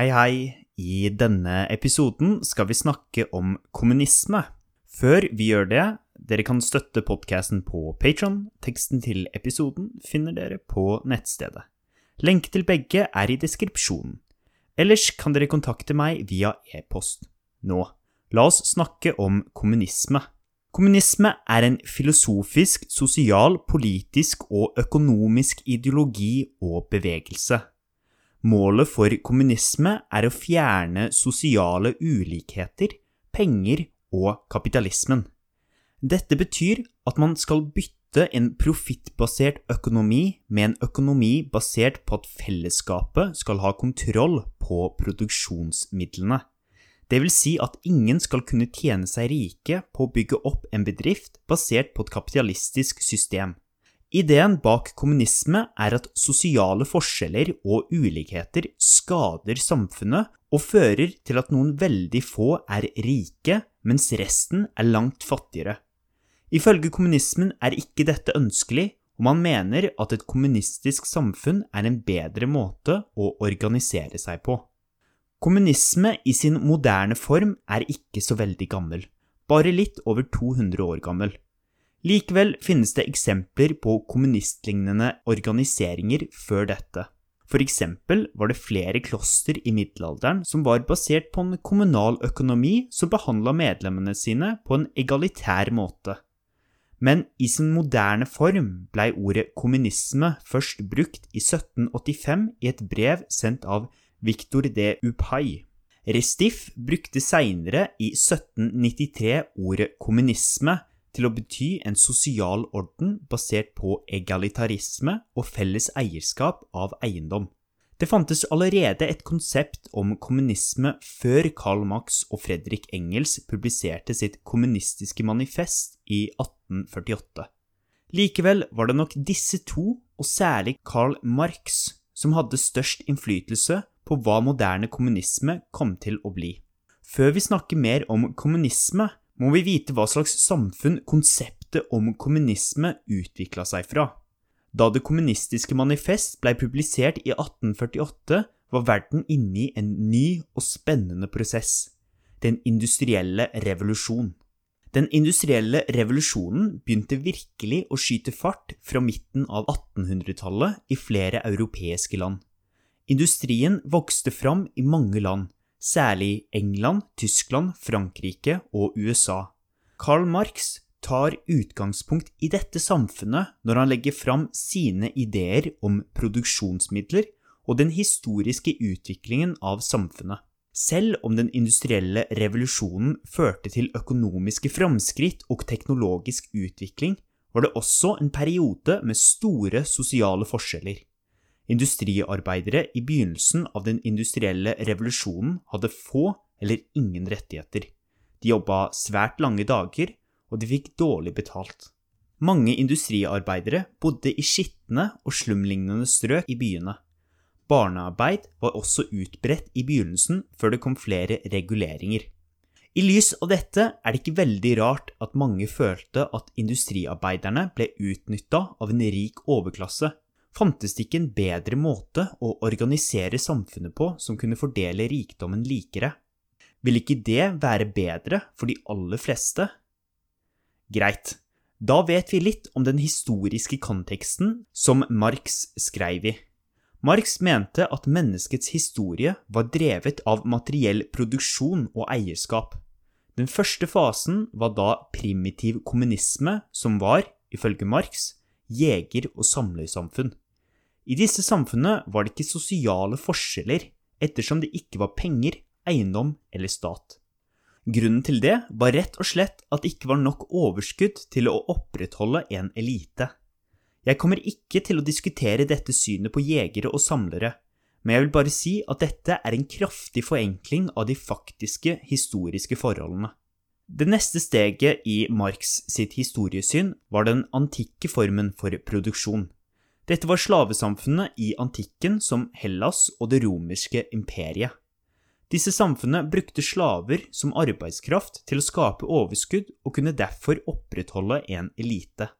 Hei, hei. I denne episoden skal vi snakke om kommunisme. Før vi gjør det, dere kan støtte podkasten på Patron. Teksten til episoden finner dere på nettstedet. Lenke til begge er i deskripsjonen. Ellers kan dere kontakte meg via e-post. Nå, la oss snakke om kommunisme. Kommunisme er en filosofisk, sosial, politisk og økonomisk ideologi og bevegelse. Målet for kommunisme er å fjerne sosiale ulikheter, penger og kapitalismen. Dette betyr at man skal bytte en profittbasert økonomi med en økonomi basert på at fellesskapet skal ha kontroll på produksjonsmidlene. Det vil si at ingen skal kunne tjene seg rike på å bygge opp en bedrift basert på et kapitalistisk system. Ideen bak kommunisme er at sosiale forskjeller og ulikheter skader samfunnet og fører til at noen veldig få er rike, mens resten er langt fattigere. Ifølge kommunismen er ikke dette ønskelig, og man mener at et kommunistisk samfunn er en bedre måte å organisere seg på. Kommunisme i sin moderne form er ikke så veldig gammel, bare litt over 200 år gammel. Likevel finnes det eksempler på kommunistlignende organiseringer før dette. For eksempel var det flere kloster i middelalderen som var basert på en kommunal økonomi som behandla medlemmene sine på en egalitær måte. Men i sin moderne form blei ordet kommunisme først brukt i 1785 i et brev sendt av Victor de Upay. Restif brukte seinere, i 1793, ordet kommunisme til å bety en sosial orden basert på egalitarisme og felles eierskap av eiendom. Det fantes allerede et konsept om kommunisme før Karl Marx og Fredrik Engels publiserte sitt kommunistiske manifest i 1848. Likevel var det nok disse to, og særlig Karl Marx, som hadde størst innflytelse på hva moderne kommunisme kom til å bli. Før vi snakker mer om kommunisme, må vi vite hva slags samfunn konseptet om kommunisme utvikla seg fra. Da Det kommunistiske manifest blei publisert i 1848, var verden inne i en ny og spennende prosess – den industrielle revolusjon. Den industrielle revolusjonen begynte virkelig å skyte fart fra midten av 1800-tallet i flere europeiske land. Industrien vokste fram i mange land, særlig England, Tyskland, Frankrike og USA. Karl Marx tar utgangspunkt i dette samfunnet når han legger fram sine ideer om produksjonsmidler og den historiske utviklingen av samfunnet. Selv om den industrielle revolusjonen førte til økonomiske framskritt og teknologisk utvikling, var det også en periode med store sosiale forskjeller. Industriarbeidere i begynnelsen av den industrielle revolusjonen hadde få eller ingen rettigheter. De jobba svært lange dager, og de fikk dårlig betalt. Mange industriarbeidere bodde i skitne og slumlignende strøk i byene. Barnearbeid var også utbredt i begynnelsen, før det kom flere reguleringer. I lys av dette er det ikke veldig rart at mange følte at industriarbeiderne ble utnytta av en rik overklasse fantes det ikke en bedre måte å organisere samfunnet på som kunne fordele rikdommen likere. Vil ikke det være bedre for de aller fleste? Greit, da vet vi litt om den historiske konteksten som Marx skrev i. Marx mente at menneskets historie var drevet av materiell produksjon og eierskap. Den første fasen var da primitiv kommunisme, som var, ifølge Marx, jeger- og samlersamfunn. I disse samfunnene var det ikke sosiale forskjeller, ettersom det ikke var penger, eiendom eller stat. Grunnen til det var rett og slett at det ikke var nok overskudd til å opprettholde en elite. Jeg kommer ikke til å diskutere dette synet på jegere og samlere, men jeg vil bare si at dette er en kraftig forenkling av de faktiske historiske forholdene. Det neste steget i Marx sitt historiesyn var den antikke formen for produksjon. Dette var slavesamfunnet i antikken som Hellas og det romerske imperiet. Disse samfunnene brukte slaver som arbeidskraft til å skape overskudd og kunne derfor opprettholde en elite.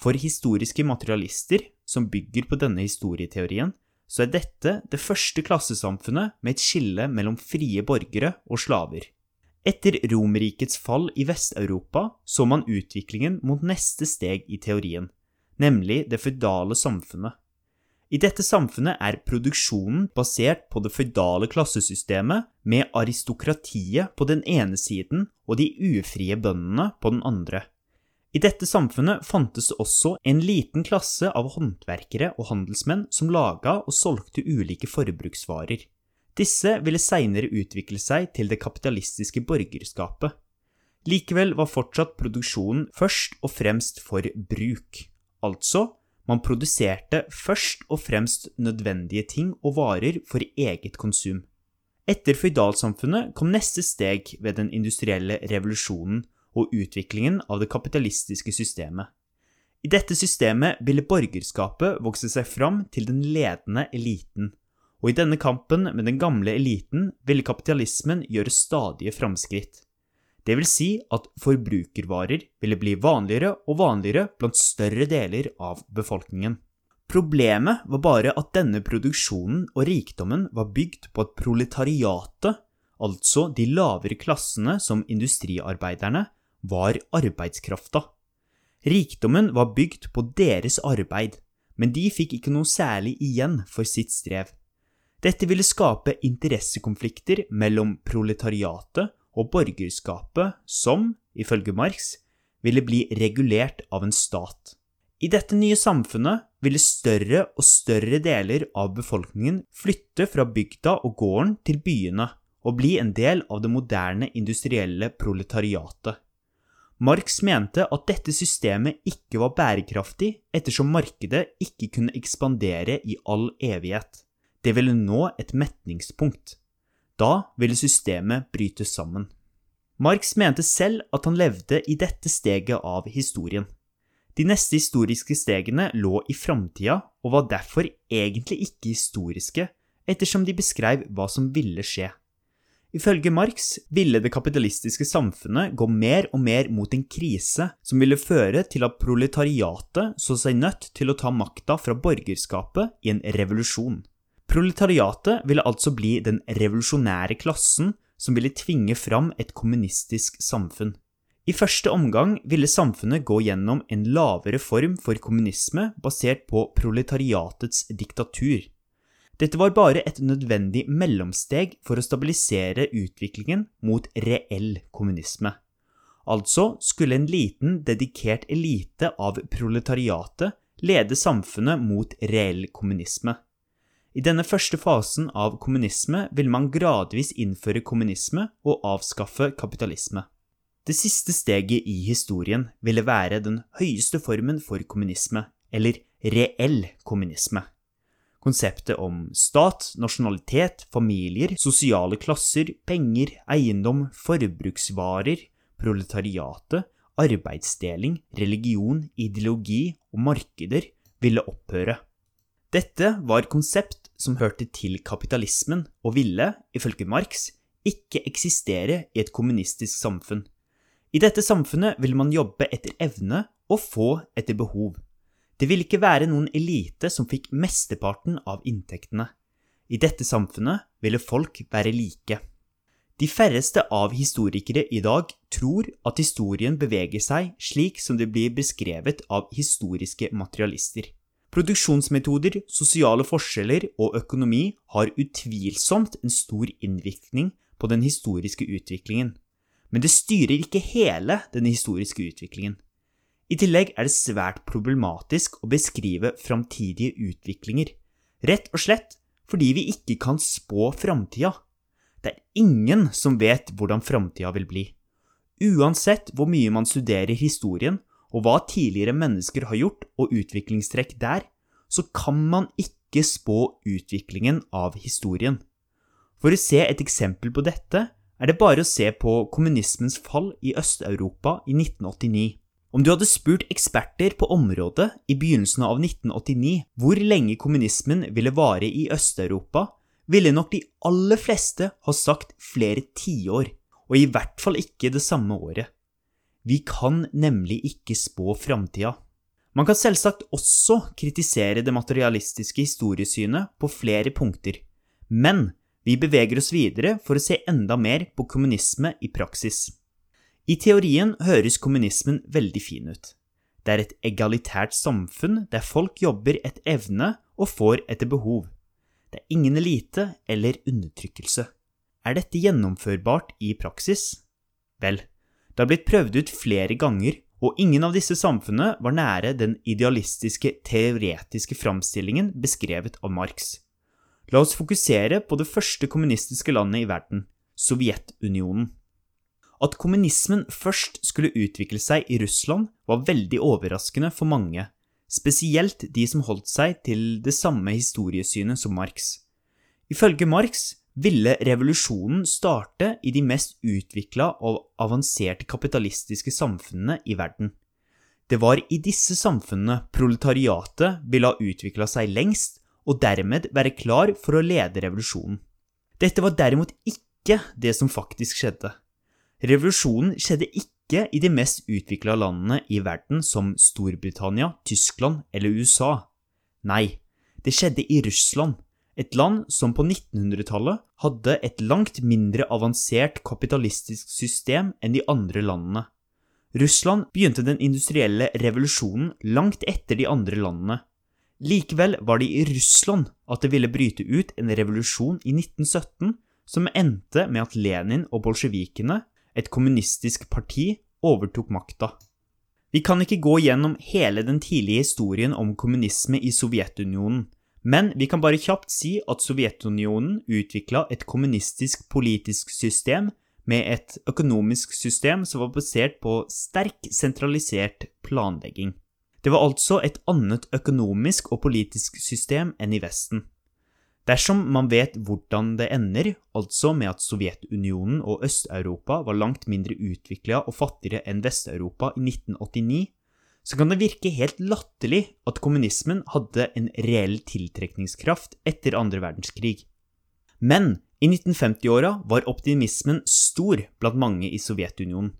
For historiske materialister, som bygger på denne historieteorien, så er dette det første klassesamfunnet med et skille mellom frie borgere og slaver. Etter Romerrikets fall i Vest-Europa så man utviklingen mot neste steg i teorien, nemlig det føydale samfunnet. I dette samfunnet er produksjonen basert på det føydale klassesystemet, med aristokratiet på den ene siden og de ufrie bøndene på den andre. I dette samfunnet fantes det også en liten klasse av håndverkere og handelsmenn som laga og solgte ulike forbruksvarer. Disse ville seinere utvikle seg til det kapitalistiske borgerskapet. Likevel var fortsatt produksjonen først og fremst for bruk, altså man produserte først og fremst nødvendige ting og varer for eget konsum. Etter føydalsamfunnet kom neste steg ved den industrielle revolusjonen og utviklingen av det kapitalistiske systemet. I dette systemet ville borgerskapet vokse seg fram til den ledende eliten, og i denne kampen med den gamle eliten ville kapitalismen gjøre stadige framskritt. Det vil si at forbrukervarer ville bli vanligere og vanligere blant større deler av befolkningen. Problemet var bare at denne produksjonen og rikdommen var bygd på at proletariatet, altså de lavere klassene som industriarbeiderne, var arbeidskrafta. Rikdommen var bygd på deres arbeid, men de fikk ikke noe særlig igjen for sitt strev. Dette ville skape interessekonflikter mellom proletariatet og borgerskapet som, ifølge Marx, ville bli regulert av en stat. I dette nye samfunnet ville større og større deler av befolkningen flytte fra bygda og gården til byene og bli en del av det moderne industrielle proletariatet. Marx mente at dette systemet ikke var bærekraftig ettersom markedet ikke kunne ekspandere i all evighet. Det ville nå et metningspunkt. Da ville systemet bryte sammen. Marx mente selv at han levde i dette steget av historien. De neste historiske stegene lå i framtida og var derfor egentlig ikke historiske, ettersom de beskrev hva som ville skje. Ifølge Marx ville det kapitalistiske samfunnet gå mer og mer mot en krise som ville føre til at proletariatet så seg nødt til å ta makta fra borgerskapet i en revolusjon. Proletariatet ville altså bli den revolusjonære klassen som ville tvinge fram et kommunistisk samfunn. I første omgang ville samfunnet gå gjennom en lavere form for kommunisme basert på proletariatets diktatur. Dette var bare et nødvendig mellomsteg for å stabilisere utviklingen mot reell kommunisme. Altså skulle en liten, dedikert elite av proletariatet lede samfunnet mot reell kommunisme. I denne første fasen av kommunisme vil man gradvis innføre kommunisme og avskaffe kapitalisme. Det siste steget i historien ville være den høyeste formen for kommunisme, eller reell kommunisme. Konseptet om stat, nasjonalitet, familier, sosiale klasser, penger, eiendom, forbruksvarer, proletariatet, arbeidsdeling, religion, ideologi og markeder ville opphøre. Dette var konsept som hørte til kapitalismen og ville, ifølge Marx, ikke eksistere i et kommunistisk samfunn. I dette samfunnet ville man jobbe etter evne og få etter behov. Det ville ikke være noen elite som fikk mesteparten av inntektene. I dette samfunnet ville folk være like. De færreste av historikere i dag tror at historien beveger seg slik som det blir beskrevet av historiske materialister. Produksjonsmetoder, sosiale forskjeller og økonomi har utvilsomt en stor innvirkning på den historiske utviklingen, men det styrer ikke hele den historiske utviklingen. I tillegg er det svært problematisk å beskrive framtidige utviklinger, rett og slett fordi vi ikke kan spå framtida. Det er ingen som vet hvordan framtida vil bli. Uansett hvor mye man studerer historien, og hva tidligere mennesker har gjort og utviklingstrekk der, så kan man ikke spå utviklingen av historien. For å se et eksempel på dette er det bare å se på kommunismens fall i Øst-Europa i 1989. Om du hadde spurt eksperter på området i begynnelsen av 1989 hvor lenge kommunismen ville vare i Øst-Europa, ville nok de aller fleste ha sagt flere tiår, og i hvert fall ikke det samme året. Vi kan nemlig ikke spå framtida. Man kan selvsagt også kritisere det materialistiske historiesynet på flere punkter, men vi beveger oss videre for å se enda mer på kommunisme i praksis. I teorien høres kommunismen veldig fin ut. Det er et egalitært samfunn der folk jobber etter evne og får etter behov. Det er ingen elite eller undertrykkelse. Er dette gjennomførbart i praksis? Vel, det har blitt prøvd ut flere ganger, og ingen av disse samfunnene var nære den idealistiske, teoretiske framstillingen beskrevet av Marx. La oss fokusere på det første kommunistiske landet i verden, Sovjetunionen. At kommunismen først skulle utvikle seg i Russland, var veldig overraskende for mange, spesielt de som holdt seg til det samme historiesynet som Marx. Ifølge Marx ville revolusjonen starte i de mest utvikla og avanserte kapitalistiske samfunnene i verden. Det var i disse samfunnene proletariatet ville ha utvikla seg lengst, og dermed være klar for å lede revolusjonen. Dette var derimot ikke det som faktisk skjedde. Revolusjonen skjedde ikke i de mest utvikla landene i verden som Storbritannia, Tyskland eller USA. Nei, det skjedde i Russland, et land som på 1900-tallet hadde et langt mindre avansert kapitalistisk system enn de andre landene. Russland begynte den industrielle revolusjonen langt etter de andre landene. Likevel var det i Russland at det ville bryte ut en revolusjon i 1917 som endte med at Lenin og bolsjevikene, et kommunistisk parti, overtok makta. Vi kan ikke gå gjennom hele den tidlige historien om kommunisme i Sovjetunionen, men vi kan bare kjapt si at Sovjetunionen utvikla et kommunistisk politisk system med et økonomisk system som var basert på sterk sentralisert planlegging. Det var altså et annet økonomisk og politisk system enn i Vesten. Dersom man vet hvordan det ender, altså med at Sovjetunionen og Øst-Europa var langt mindre utvikla og fattigere enn Vest-Europa i 1989, så kan det virke helt latterlig at kommunismen hadde en reell tiltrekningskraft etter andre verdenskrig. Men i 1950-åra var optimismen stor blant mange i Sovjetunionen.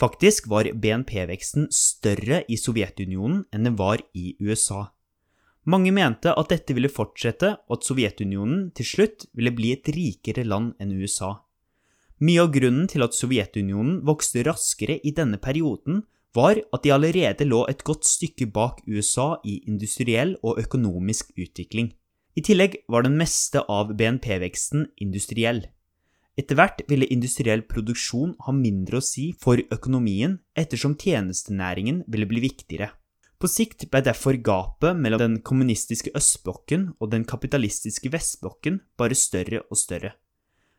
Faktisk var BNP-veksten større i Sovjetunionen enn den var i USA. Mange mente at dette ville fortsette, og at Sovjetunionen til slutt ville bli et rikere land enn USA. Mye av grunnen til at Sovjetunionen vokste raskere i denne perioden, var at de allerede lå et godt stykke bak USA i industriell og økonomisk utvikling. I tillegg var den meste av BNP-veksten industriell. Etter hvert ville industriell produksjon ha mindre å si for økonomien, ettersom tjenestenæringen ville bli viktigere. På sikt ble derfor gapet mellom den kommunistiske østblokken og den kapitalistiske vestblokken bare større og større.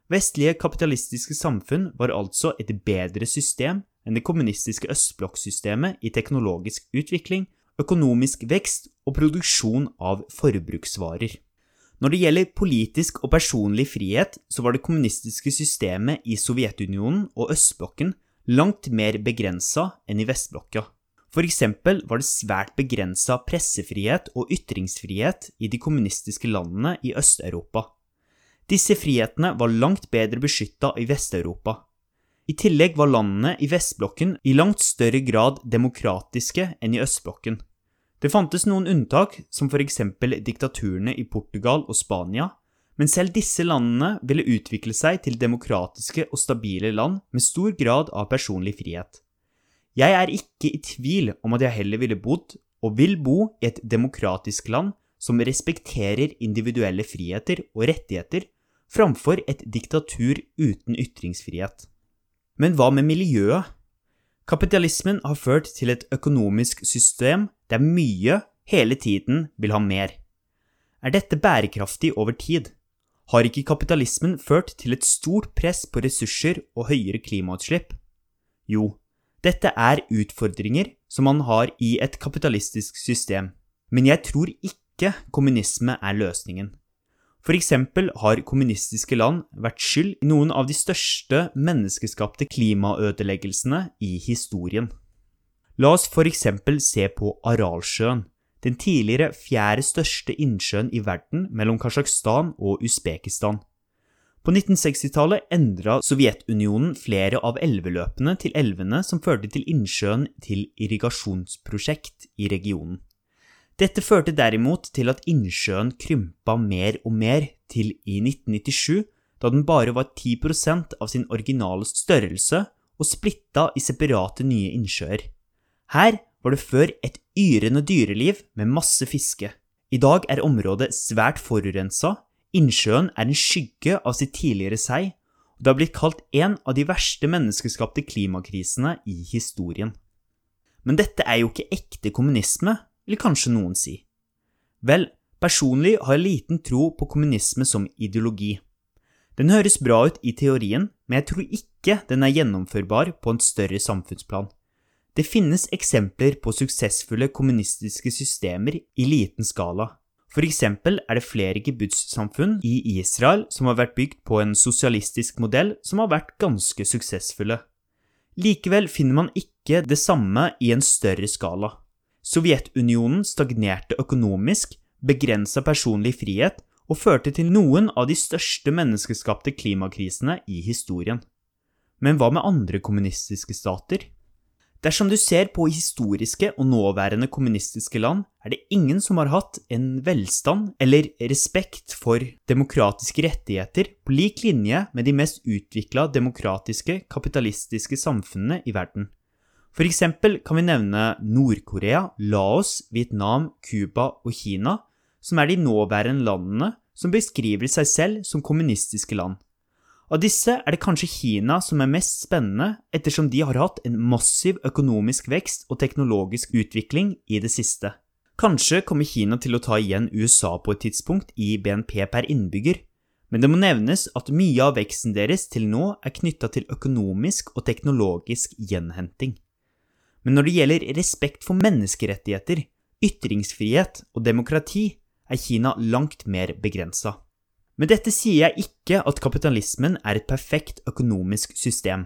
Vestlige kapitalistiske samfunn var altså et bedre system enn det kommunistiske østblokksystemet i teknologisk utvikling, økonomisk vekst og produksjon av forbruksvarer. Når det gjelder politisk og personlig frihet, så var det kommunistiske systemet i Sovjetunionen og østblokken langt mer begrensa enn i vestblokka. For eksempel var det svært begrensa pressefrihet og ytringsfrihet i de kommunistiske landene i Øst-Europa. Disse frihetene var langt bedre beskytta i Vest-Europa. I tillegg var landene i vestblokken i langt større grad demokratiske enn i østblokken. Det fantes noen unntak, som eksempel diktaturene i Portugal og Spania, men selv disse landene ville utvikle seg til demokratiske og stabile land med stor grad av personlig frihet. Jeg er ikke i tvil om at jeg heller ville bodd, og vil bo, i et demokratisk land som respekterer individuelle friheter og rettigheter, framfor et diktatur uten ytringsfrihet. Men hva med miljøet? Kapitalismen har ført til et økonomisk system der mye hele tiden vil ha mer. Er dette bærekraftig over tid? Har ikke kapitalismen ført til et stort press på ressurser og høyere klimautslipp? Jo, dette er utfordringer som man har i et kapitalistisk system, men jeg tror ikke kommunisme er løsningen. For eksempel har kommunistiske land vært skyld i noen av de største menneskeskapte klimaødeleggelsene i historien. La oss for eksempel se på Aralsjøen, den tidligere fjerde største innsjøen i verden mellom Kasjokstan og Usbekistan. På 1960-tallet endra Sovjetunionen flere av elveløpene til elvene som førte til innsjøen til irrigasjonsprosjekt i regionen. Dette førte derimot til at innsjøen krympa mer og mer, til i 1997, da den bare var 10% av sin originale størrelse og splitta i separate nye innsjøer. Her var det før et yrende dyreliv med masse fiske. I dag er området svært forurensa, innsjøen er en skygge av sitt tidligere seg, og det har blitt kalt en av de verste menneskeskapte klimakrisene i historien. Men dette er jo ikke ekte kommunisme, vil kanskje noen si. Vel, personlig har jeg liten tro på kommunisme som ideologi. Den høres bra ut i teorien, men jeg tror ikke den er gjennomførbar på en større samfunnsplan. Det finnes eksempler på suksessfulle kommunistiske systemer i liten skala. For eksempel er det flere kibbutz-samfunn i Israel som har vært bygd på en sosialistisk modell som har vært ganske suksessfulle. Likevel finner man ikke det samme i en større skala. Sovjetunionen stagnerte økonomisk, begrensa personlig frihet og førte til noen av de største menneskeskapte klimakrisene i historien. Men hva med andre kommunistiske stater? Dersom du ser på historiske og nåværende kommunistiske land, er det ingen som har hatt en velstand eller respekt for demokratiske rettigheter på lik linje med de mest utvikla demokratiske, kapitalistiske samfunnene i verden. For eksempel kan vi nevne Nord-Korea, Laos, Vietnam, Cuba og Kina, som er de nåværende landene som beskriver seg selv som kommunistiske land. Av disse er det kanskje Kina som er mest spennende, ettersom de har hatt en massiv økonomisk vekst og teknologisk utvikling i det siste. Kanskje kommer Kina til å ta igjen USA på et tidspunkt i BNP per innbygger, men det må nevnes at mye av veksten deres til nå er knytta til økonomisk og teknologisk gjenhenting. Men når det gjelder respekt for menneskerettigheter, ytringsfrihet og demokrati, er Kina langt mer begrensa. Med dette sier jeg ikke at kapitalismen er et perfekt økonomisk system.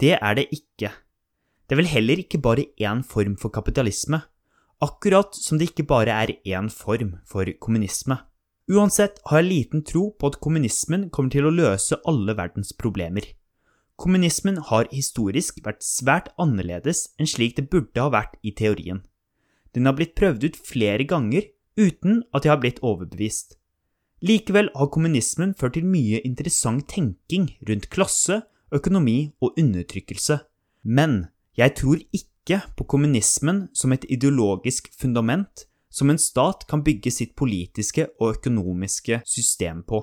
Det er det ikke. Det er vel heller ikke bare én form for kapitalisme, akkurat som det ikke bare er én form for kommunisme. Uansett har jeg liten tro på at kommunismen kommer til å løse alle verdens problemer. Kommunismen har historisk vært svært annerledes enn slik det burde ha vært i teorien. Den har blitt prøvd ut flere ganger uten at jeg har blitt overbevist. Likevel har kommunismen ført til mye interessant tenking rundt klasse, økonomi og undertrykkelse. Men jeg tror ikke på kommunismen som et ideologisk fundament som en stat kan bygge sitt politiske og økonomiske system på.